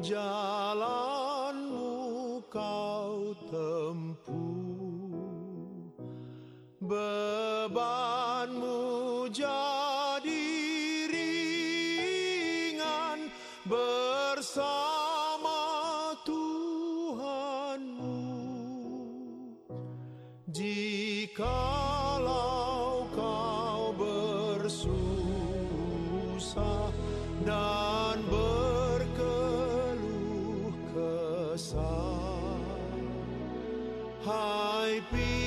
jalanmu kau tempuh. Bebanmu jadi ringan bersama Tuhanmu. Jikalau kau bersusah Hai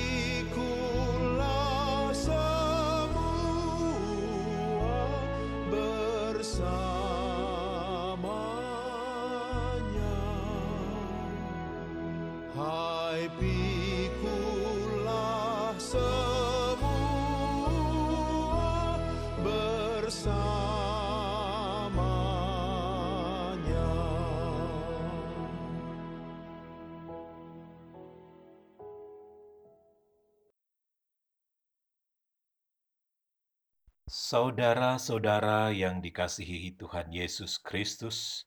Saudara-saudara yang dikasihi Tuhan Yesus Kristus,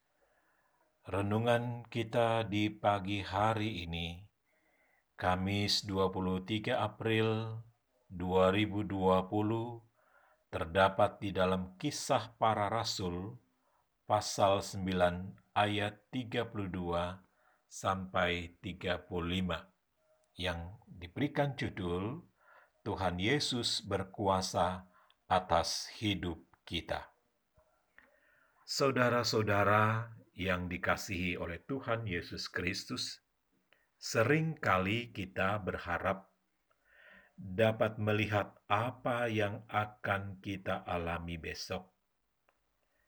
renungan kita di pagi hari ini, Kamis 23 April 2020, terdapat di dalam kisah para rasul, pasal 9 ayat 32 sampai 35, yang diberikan judul Tuhan Yesus berkuasa atas hidup kita. Saudara-saudara yang dikasihi oleh Tuhan Yesus Kristus, sering kali kita berharap dapat melihat apa yang akan kita alami besok,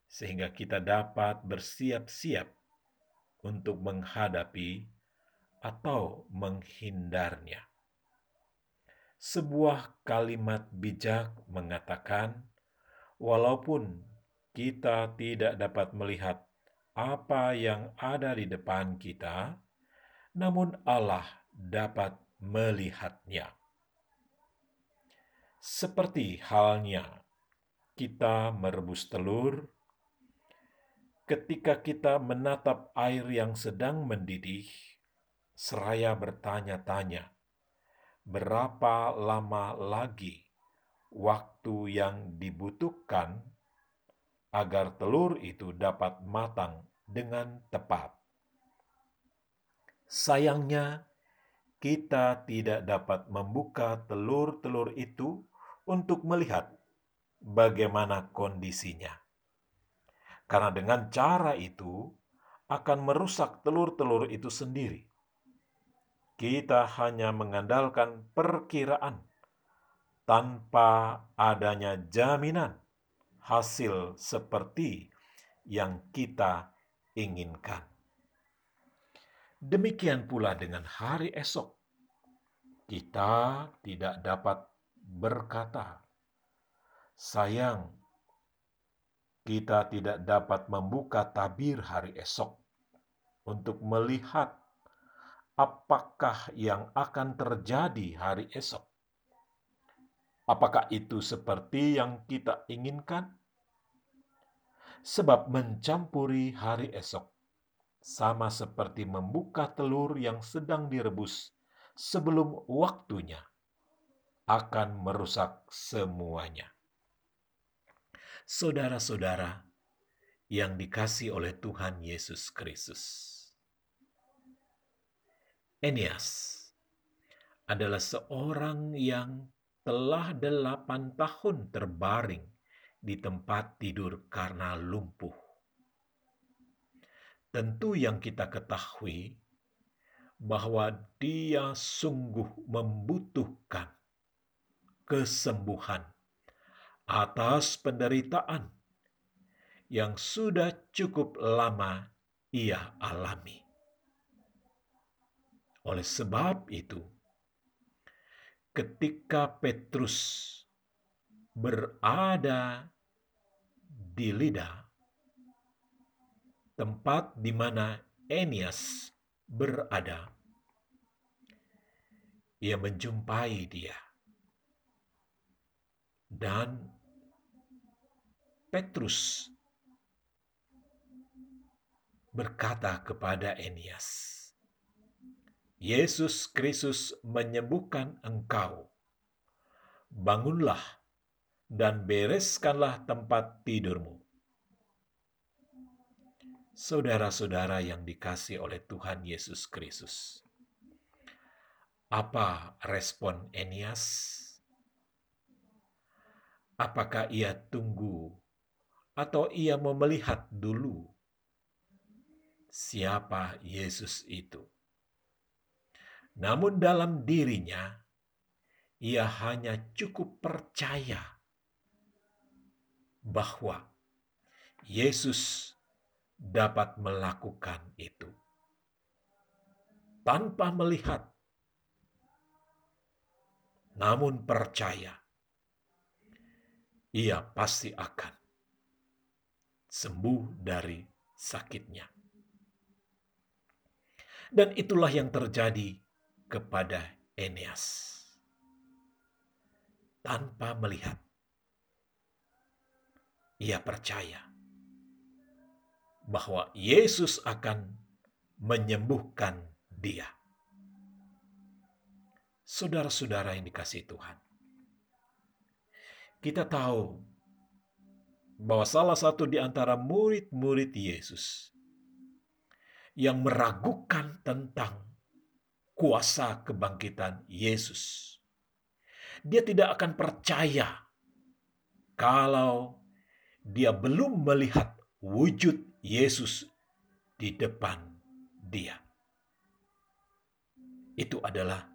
sehingga kita dapat bersiap-siap untuk menghadapi atau menghindarnya. Sebuah kalimat bijak mengatakan, walaupun kita tidak dapat melihat apa yang ada di depan kita, namun Allah dapat melihatnya. Seperti halnya kita merebus telur, ketika kita menatap air yang sedang mendidih, seraya bertanya-tanya, berapa lama lagi waktu yang dibutuhkan agar telur itu dapat matang dengan tepat. Sayangnya, kita tidak dapat membuka telur-telur itu untuk melihat bagaimana kondisinya, karena dengan cara itu akan merusak telur-telur itu sendiri kita hanya mengandalkan perkiraan tanpa adanya jaminan hasil seperti yang kita inginkan. Demikian pula dengan hari esok. Kita tidak dapat berkata, "Sayang, kita tidak dapat membuka tabir hari esok untuk melihat apakah yang akan terjadi hari esok. Apakah itu seperti yang kita inginkan? Sebab mencampuri hari esok sama seperti membuka telur yang sedang direbus sebelum waktunya akan merusak semuanya. Saudara-saudara yang dikasih oleh Tuhan Yesus Kristus. Enias adalah seorang yang telah delapan tahun terbaring di tempat tidur karena lumpuh. Tentu yang kita ketahui bahwa dia sungguh membutuhkan kesembuhan atas penderitaan yang sudah cukup lama ia alami. Oleh sebab itu, ketika Petrus berada di Lida, tempat di mana Enias berada, ia menjumpai dia. Dan Petrus berkata kepada Enias, Yesus Kristus menyembuhkan engkau. Bangunlah dan bereskanlah tempat tidurmu. Saudara-saudara yang dikasih oleh Tuhan Yesus Kristus, apa respon Enias? Apakah ia tunggu atau ia mau melihat dulu siapa Yesus itu? Namun dalam dirinya ia hanya cukup percaya bahwa Yesus dapat melakukan itu tanpa melihat, namun percaya ia pasti akan sembuh dari sakitnya. Dan itulah yang terjadi kepada Eneas. Tanpa melihat, ia percaya bahwa Yesus akan menyembuhkan dia. Saudara-saudara yang dikasih Tuhan, kita tahu bahwa salah satu di antara murid-murid Yesus yang meragukan tentang kuasa kebangkitan Yesus, dia tidak akan percaya kalau dia belum melihat wujud Yesus di depan dia. Itu adalah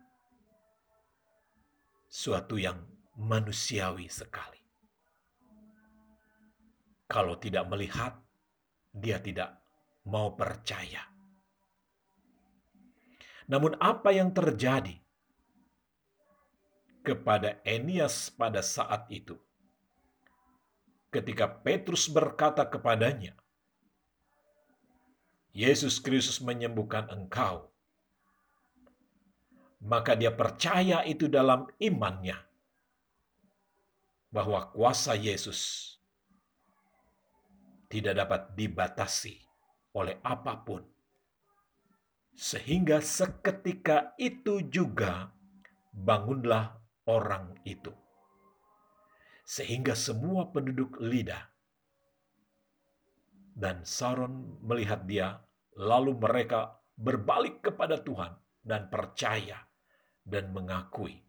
suatu yang manusiawi sekali. Kalau tidak melihat, dia tidak mau percaya. Namun, apa yang terjadi kepada Enias pada saat itu? Ketika Petrus berkata kepadanya, Yesus Kristus menyembuhkan engkau. Maka dia percaya itu dalam imannya bahwa kuasa Yesus tidak dapat dibatasi oleh apa pun. Sehingga seketika itu juga bangunlah orang itu. Sehingga semua penduduk lidah dan Saron melihat dia, lalu mereka berbalik kepada Tuhan dan percaya dan mengakui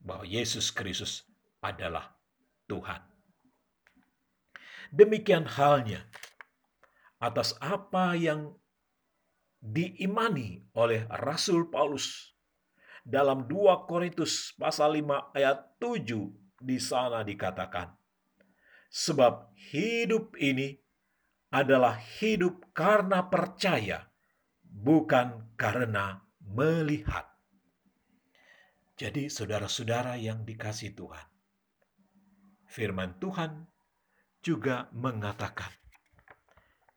bahwa Yesus Kristus adalah Tuhan. Demikian halnya atas apa yang diimani oleh Rasul Paulus dalam 2 Korintus pasal 5 ayat 7 di sana dikatakan sebab hidup ini adalah hidup karena percaya, bukan karena melihat. Jadi, saudara-saudara yang dikasih Tuhan, firman Tuhan juga mengatakan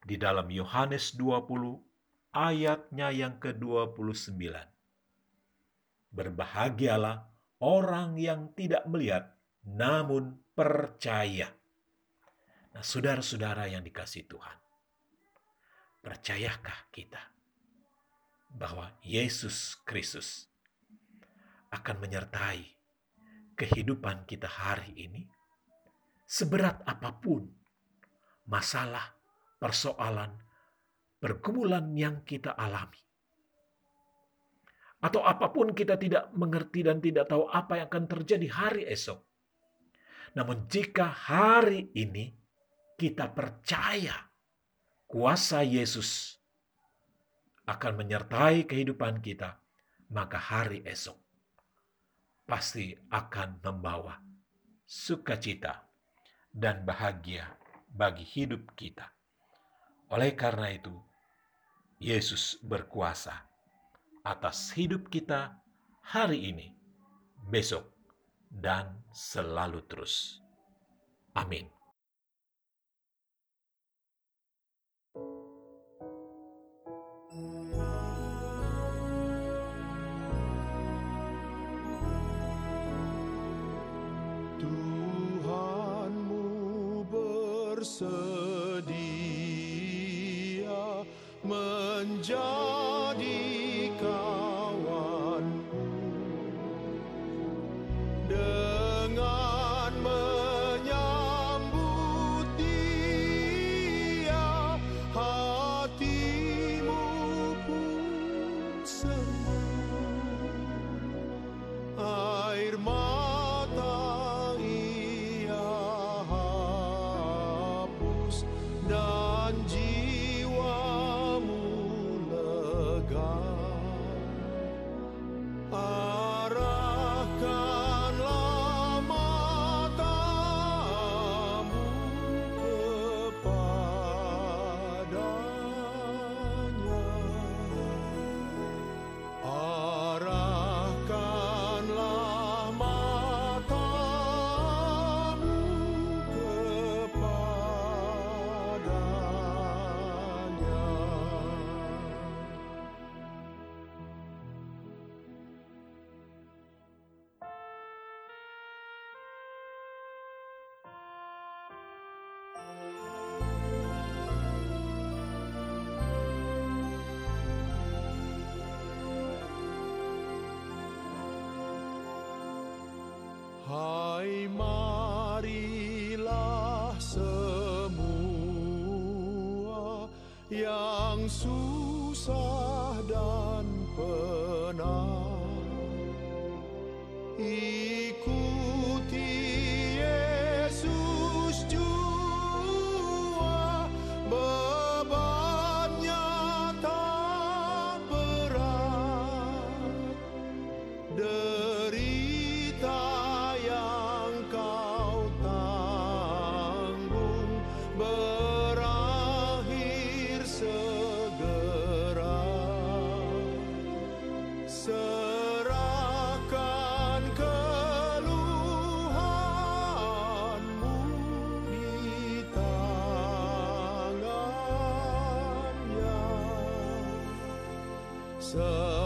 di dalam Yohanes 20 ayatnya yang ke-29. Berbahagialah orang yang tidak melihat namun percaya. Nah, saudara-saudara yang dikasih Tuhan, percayakah kita bahwa Yesus Kristus akan menyertai kehidupan kita hari ini? Seberat apa pun masalah, persoalan, pergumulan yang kita alami. Atau apa pun kita tidak mengerti dan tidak tahu apa yang akan terjadi hari esok. Namun jika hari ini kita percaya kuasa Yesus akan menyertai kehidupan kita, maka hari esok pasti akan membawa sukacita dan bahagia bagi hidup kita. Oleh karena itu, Yesus berkuasa atas hidup kita hari ini, besok, dan selalu terus. Amin. joy. Hai marilah semua yang susah sun.